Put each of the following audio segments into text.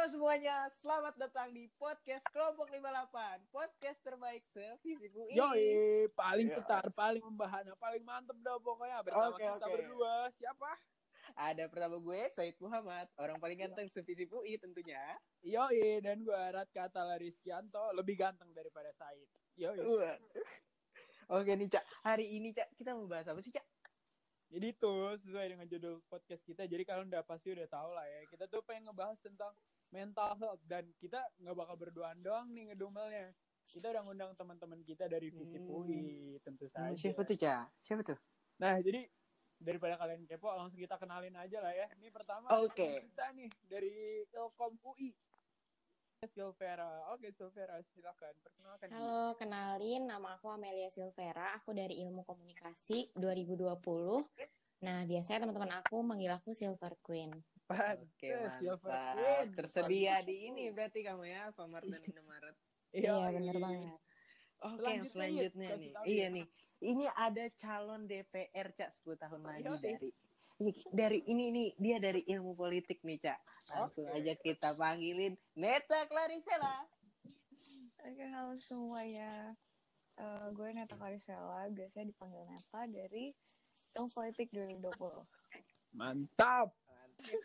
Halo semuanya, selamat datang di podcast Kelompok 58 Podcast terbaik sevisi UI Yoi, paling Yo. cetar, paling membahana, paling mantep dah pokoknya bersama Oke, kita oke. berdua. Siapa? Ada pertama gue, Said Muhammad Orang paling ganteng sevisi UI tentunya Yoi, dan gue Arat Katala Rizkianto, lebih ganteng daripada Said. Yoi. Oke nih Cak, hari ini Cak, kita mau bahas apa sih Cak? Jadi tuh sesuai dengan judul podcast kita. Jadi kalian udah pasti udah tahu lah ya. Kita tuh pengen ngebahas tentang mental health dan kita nggak bakal berduaan doang nih ngedumelnya. Kita udah ngundang teman-teman kita dari Visip Hmm. UI tentu saja. Siapa tuh Cak? Siapa tuh? Nah, jadi daripada kalian kepo langsung kita kenalin aja lah ya. Ini pertama Oke. kita nih dari Ilkom UI. Silvera. Oke, Silvera, silakan perkenalkan. diri. Halo, kenalin nama aku Amelia Silvera. Aku dari Ilmu Komunikasi 2020. Nah, biasanya teman-teman aku manggil aku Silver Queen. Oke Silver Queen. Tersedia di ini berarti kamu ya Alfamart dan Indomaret Iya, Yoi. bener banget. Oke, Selanjutnya, selanjutnya kasih nih. Iya nih. Ini ada calon DPR Cak 10 tahun lagi Yoi. dari dari ini nih dia dari ilmu politik nih Cak. Langsung Oke. aja kita panggilin Neta Clarisela. Oke, halo semuanya. Eh, gue Neta Karisela, biasanya dipanggil Neta dari Ilmu Politik 2020. Mantap.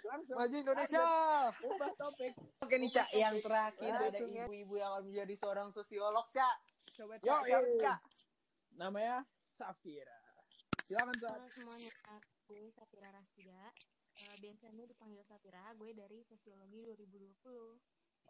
Langsung Maju Indonesia. ubah topik. Oke nih Cak, yang terakhir ada Langsung ya. ibu-ibu yang akan menjadi seorang sosiolog Cak. Coba Cak, siapa tuh, Cak? Namanya Safira. Silakan. Halo semuanya, gue Safira Rasida. Eh, biasanya dipanggil Safira, gue dari Sosiologi 2020.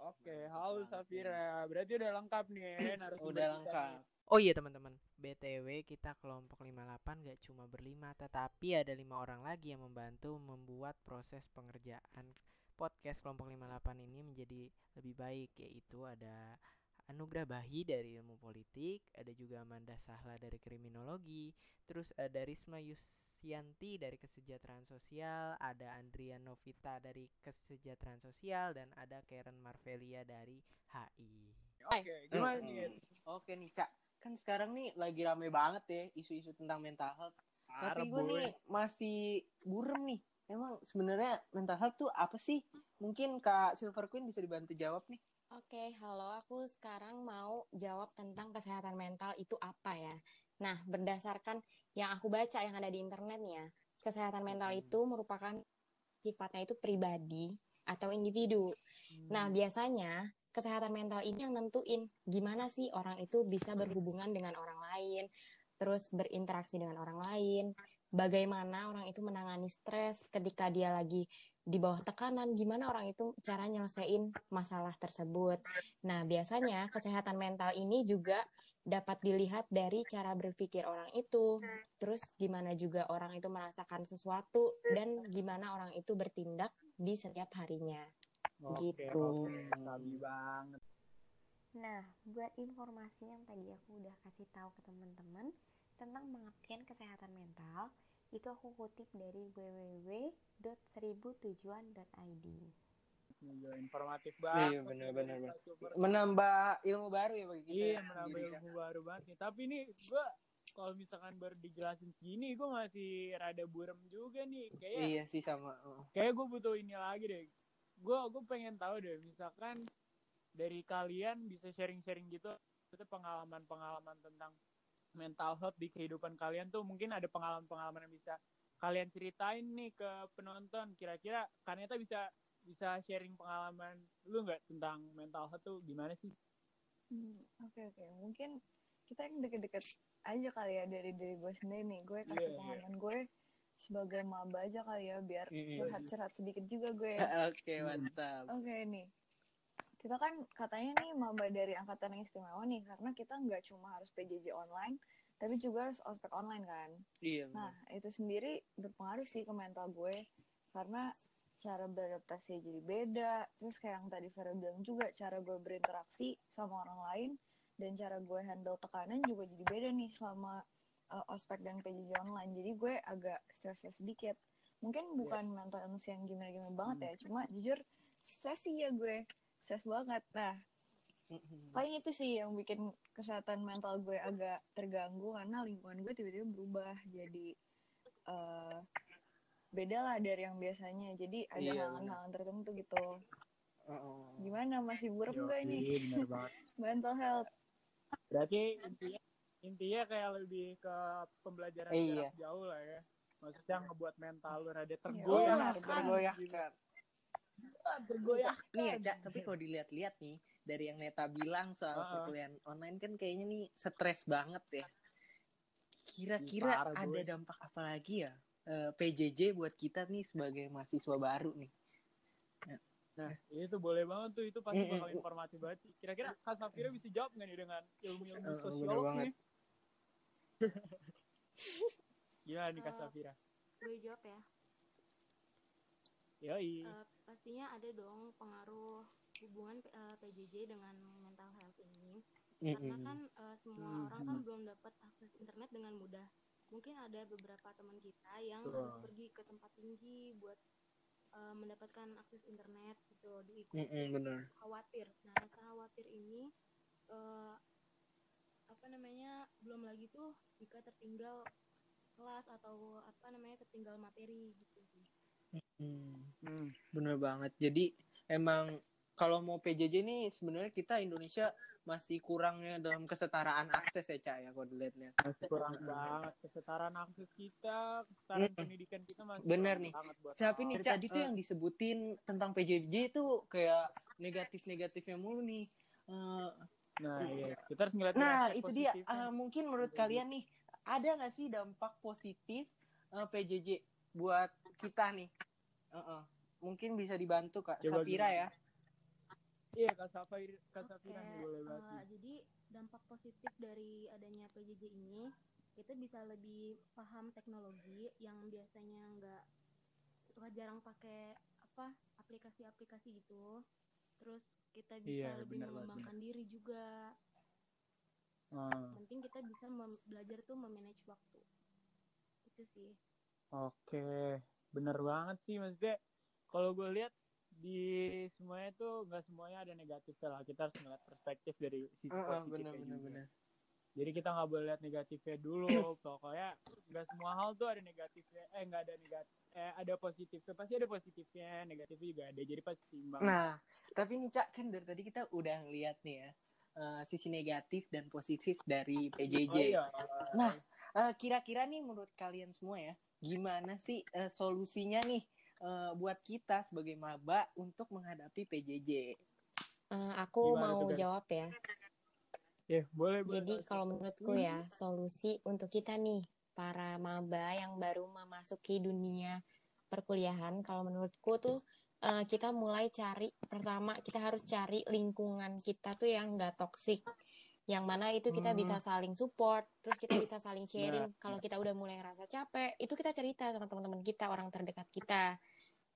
Oke, halo Safira. Berarti udah lengkap nih ya narasumber Udah lengkap. Oh iya teman-teman, BTW kita kelompok 58 gak cuma berlima, tetapi ada lima orang lagi yang membantu membuat proses pengerjaan podcast kelompok 58 ini menjadi lebih baik, yaitu ada Anugrah Bahi dari ilmu politik, ada juga Amanda Sahla dari kriminologi, terus ada Risma Yusianti dari kesejahteraan sosial, ada Andria Novita dari kesejahteraan sosial, dan ada Karen Marvelia dari HI. Oke, gimana Hmm. nih? Oke nih Cak. Kan sekarang nih lagi rame banget ya isu-isu tentang mental health. Parah, Tapi gue boy. nih masih burem nih. Emang sebenarnya mental health tuh apa sih? Mungkin Kak Silver Queen bisa dibantu jawab nih. Oke, halo. Aku sekarang mau jawab tentang kesehatan mental itu apa ya. Nah, berdasarkan yang aku baca yang ada di internetnya, kesehatan mental itu merupakan sifatnya itu pribadi atau individu. Nah, biasanya kesehatan mental ini yang nentuin gimana sih orang itu bisa berhubungan dengan orang lain, terus berinteraksi dengan orang lain, bagaimana orang itu menangani stres ketika dia lagi di bawah tekanan, gimana orang itu cara nyelesain masalah tersebut. Nah, biasanya kesehatan mental ini juga dapat dilihat dari cara berpikir orang itu, terus gimana juga orang itu merasakan sesuatu, dan gimana orang itu bertindak di setiap harinya. Oke, Gitu. oke, banget. Nah, buat informasi yang tadi aku udah kasih tahu ke teman-teman tentang pengertian kesehatan mental, itu aku kutip dari www.seributujuan.id. Gila, informatif banget. Iya, bener, bener, bener. Super. Menambah ilmu baru ya bagi kita. Iya, ya menambah sendiri, ilmu Cak. baru banget nih. Tapi nih, gue kalau misalkan baru dijelasin segini, gue masih rada burem juga nih. Kayak, Iya sih sama. Oh. kayak gue butuh ini lagi deh. Gue gue pengen tahu deh, misalkan dari kalian bisa sharing-sharing gitu, itu pengalaman-pengalaman tentang mental health di kehidupan kalian tuh mungkin ada pengalaman-pengalaman yang bisa kalian ceritain nih ke penonton. Kira-kira Kaneta bisa bisa sharing pengalaman lu nggak tentang mental health tuh gimana sih? Hmm, Oke, oke. Mungkin kita yang deket-deket aja kali ya dari dari gue sendiri nih. Gue kasih Iya, iya. pengalaman gue sebagai maba aja kali ya, biar Iya. curhat-curhat sedikit juga gue. Oke, mantap. Oke nih, kita kan katanya nih maba dari angkatan yang istimewa nih, karena kita nggak cuma harus PJJ online, tapi juga harus ospek online kan. Iya. bener. Nah, itu sendiri berpengaruh sih ke mental gue, karena cara beradaptasi jadi beda, terus kayak yang tadi Vera bilang juga, cara gue berinteraksi sama orang lain, dan cara gue handle tekanan juga jadi beda nih selama uh, ospek dan PJJ online. Jadi gue agak stresnya sedikit. Mungkin bukan mental illness yang gimana-gimana banget ya, cuma jujur stres sih ya gue, stres banget. Nah, paling itu sih yang bikin kesehatan mental gue agak terganggu karena lingkungan gue tiba-tiba berubah jadi eh beda lah dari yang biasanya jadi ada Iya, halangan-halangan tertentu gitu Oh, oh. gimana masih burem Yoi, gak ini bener banget. mental health Berarti intinya intinya kayak lebih ke pembelajaran Iya. jarak jauh lah ya. Maksudnya ngebuat mental lu rada Iya, tergoyahkan. Tergoyahkan. Nih ya, Cak, tapi kalau dilihat-lihat nih dari yang Neta bilang soal Ah. perkuliahan online kan kayaknya nih stres banget ya. Kira-kira ada boy. dampak apa lagi ya eh, PJJ buat kita nih sebagai mahasiswa baru nih? Nah, itu boleh banget tuh. Itu pasti bakal informatif banget sih. Kira-kira Kak Safira bisa jawab nggak nih dengan ilmu-ilmu bener sosiolog banget. nih? Gimana nih Kak Safira? gue jawab ya Yoi. Eh, pastinya ada dong pengaruh hubungan eh, PJJ dengan mental health ini. Karena kan eh, semua Hmm, orang kan belum dapat akses internet dengan mudah. Mungkin ada beberapa teman kita yang Betul. harus pergi ke tempat tinggi buat eh, mendapatkan akses internet gitu. Di Mm-mm, bener. khawatir. Nah rasa khawatir ini eh, apa namanya belum lagi tuh jika tertinggal kelas atau apa namanya tertinggal materi gitu Hmm, Hmm. bener banget. Jadi emang kalau mau PJJ nih sebenarnya kita Indonesia masih kurangnya dalam kesetaraan akses ya Cak ya kalau dilihat-lihat. Masih kurang banget kesetaraan akses kita, kesetaraan Mm-mm. pendidikan kita masih Bener nih. Tapi nih. Cak, tuh yang disebutin tentang PJJ itu kayak negatif-negatifnya mulu nih. Eh, Nah, iya. Kita harus ngeliat Nah, itu dia. Eh, mungkin menurut PJJ. kalian nih, ada nggak sih dampak positif eh, PJJ buat kita nih? Heeh. Mungkin bisa dibantu Kak Coba Sapira gimana? ya. Iya, Kak Safira, Kak Oke, Safira nih boleh eh, jadi dampak positif dari adanya PJJ ini, kita bisa lebih paham teknologi yang biasanya nggak suka jarang pakai apa aplikasi-aplikasi gitu. Terus kita bisa Iya, lebih mengembangkan diri juga. Hmm. Penting kita bisa mem- belajar tuh memanage waktu. Itu sih. Oke, bener banget sih maksudnya. Kalau gue lihat di semuanya tuh nggak semuanya ada negatifnya lah. Kita harus ngeliat perspektif dari sisi Heeh, positifnya bener bener juga. bener. Jadi kita nggak boleh lihat negatifnya dulu. Pokoknya nggak semua hal tuh ada negatifnya. Eh nggak ada negatif. Eh ada positifnya. Pasti ada positifnya. Negatifnya juga ada. Jadi pasti seimbang. Nah, tapi nih Cak kan dari tadi kita udah ngeliat nih ya eh, sisi negatif dan positif dari PJJ. Oh, iya. Nah, eh, kira-kira nih menurut kalian semua ya, gimana sih eh, solusinya nih eh, buat kita sebagai maba untuk menghadapi PJJ? Eh, aku Gimana mau Gan? jawab ya. Ya, boleh, boleh. Jadi kalau menurutku ya, solusi untuk kita nih, para maba yang baru memasuki dunia perkuliahan, kalau menurutku tuh kita mulai cari, pertama kita harus cari lingkungan kita tuh yang nggak toksik. Yang mana itu kita Hmm. bisa saling support, terus kita bisa saling sharing. Kalau kita udah mulai ngerasa capek, itu kita cerita sama teman-teman kita, orang terdekat kita.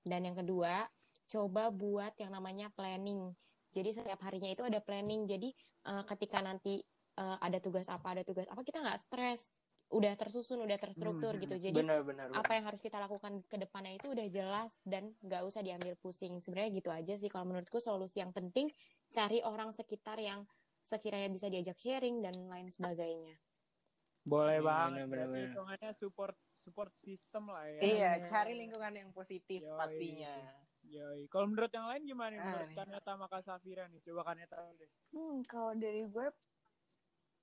Dan yang kedua, coba buat yang namanya planning. Jadi setiap harinya itu ada planning. Jadi eh, ketika nanti eh, ada tugas apa, ada tugas apa, kita nggak stres. Udah tersusun, udah terstruktur Hmm, gitu. Jadi Benar-benar. apa yang harus kita lakukan ke depannya itu udah jelas dan nggak usah diambil pusing. Sebenarnya gitu aja sih kalau menurutku solusi yang penting cari orang sekitar yang sekiranya bisa diajak sharing dan lain sebagainya. Boleh Iya, banget. bener, hitungannya support support system lah ya. Iya, cari lingkungan yang positif Yoi. pastinya. Yoi. Kalau menurut yang lain gimana? nih? Ah, Menurut nih. Kaneta sama Kak Safira nih. Coba Kaneta deh. Hmm, kalau dari gue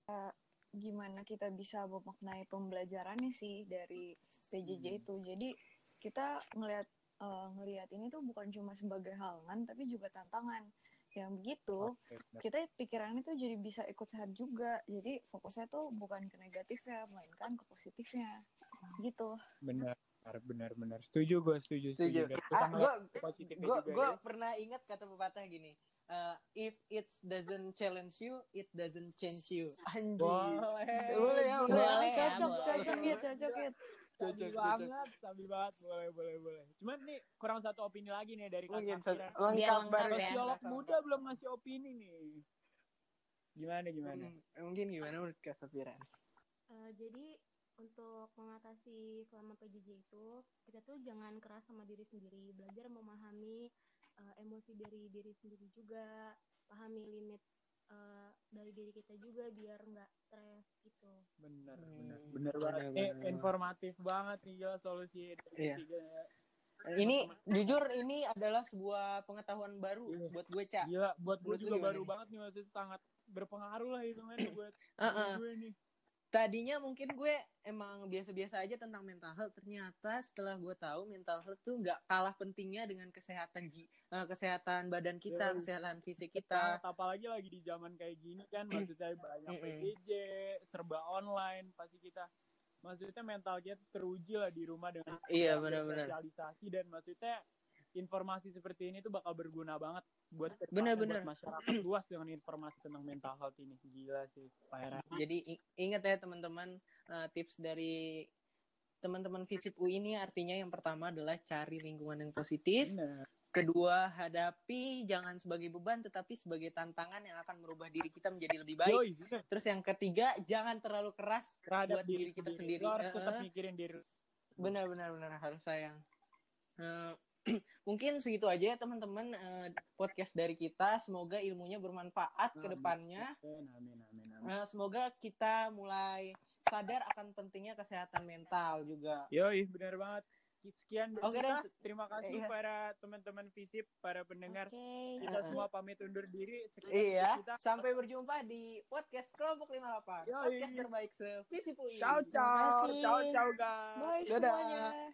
eh, gimana kita bisa memaknai pembelajarannya sih dari PJJ Hmm. itu. Jadi kita ngelihat eh, ngelihat ini tuh bukan cuma sebagai halangan tapi juga tantangan. Yang begitu bener. kita pikirannya tuh jadi bisa ikut sehat juga. Jadi fokusnya tuh bukan ke negatifnya, melainkan ke positifnya. Gitu. benar benar benar setuju gue setuju Setuju. Kita Ah, gue ya. pernah ingat kata pepatah gini. eh, if it doesn't challenge you, it doesn't change you. Anjir. boleh Boleh ya, boleh ya. Boleh ya, cocok, boleh. cocok ya, cocok ya. sabi Cocok, banget sabi banget. Boleh boleh boleh. Cuman nih kurang satu opini lagi nih dari Kak Mungkin Safira satu- lengkap baru. ya. sosiolog Rasa muda belum ngasih opini nih. Gimana gimana? Hmm, mungkin gimana menurut Kak Safira? Eh, jadi untuk mengatasi selama PJJ itu kita tuh jangan keras sama diri sendiri. Belajar memahami eh, emosi dari diri sendiri juga. Pahami limit eh, dari diri kita juga biar nggak stres gitu bener Hmm, bener bener banget bener, eh, bener. informatif banget nih ya solusi dari Iya. tiga Ini jujur ini adalah sebuah pengetahuan baru Iya. buat gue, Cak. Gila, buat gue juga baru nih? banget nih maksudnya sangat berpengaruh lah itu kan buat Heeh. gue nih. Tadinya mungkin gue emang biasa-biasa aja tentang mental health. Ternyata setelah gue tahu mental health tuh nggak kalah pentingnya dengan kesehatan ji, eh, kesehatan badan kita, Yoi. kesehatan fisik Kita, apalagi lagi di zaman kayak gini kan, maksudnya banyak. PJJ, serba online, pasti kita maksudnya mental kita teruji lah di rumah dengan Iya, kita benar-benar. bersosialisasi dan maksudnya informasi seperti ini tuh bakal berguna banget buat Benar-benar. buat masyarakat luas dengan informasi tentang mental health ini gila sih Pak Hera. Jadi ingat ya teman-teman eh, tips dari teman-teman Visip UI ini artinya yang pertama adalah cari lingkungan yang positif. Bener. Kedua, hadapi jangan sebagai beban tetapi sebagai tantangan yang akan merubah diri kita menjadi lebih baik. Yoi, bener. Terus yang ketiga, jangan terlalu keras terhadap buat diri kita sendiri. Lo harus tetap Heeh. mikirin diri Benar benar benar harus sayang. Eh, mungkin segitu aja ya teman-teman eh, podcast dari kita. Semoga ilmunya bermanfaat ke Amin. depannya. amin amin amin, amin. Eh, semoga kita mulai sadar akan pentingnya kesehatan mental juga. Yoi, benar banget. Sekian dari Oke kita. Terima kasih Iya. para teman-teman Visip, para pendengar. Oke. Kita Heeh. semua pamit undur diri. Sekian Iya, kita. sampai berjumpa di podcast Kelompok 58. Yoi. Podcast terbaik se Visip UI. Ciao, ciao. Ciao, ciao, guys. Bye Dadah. semuanya.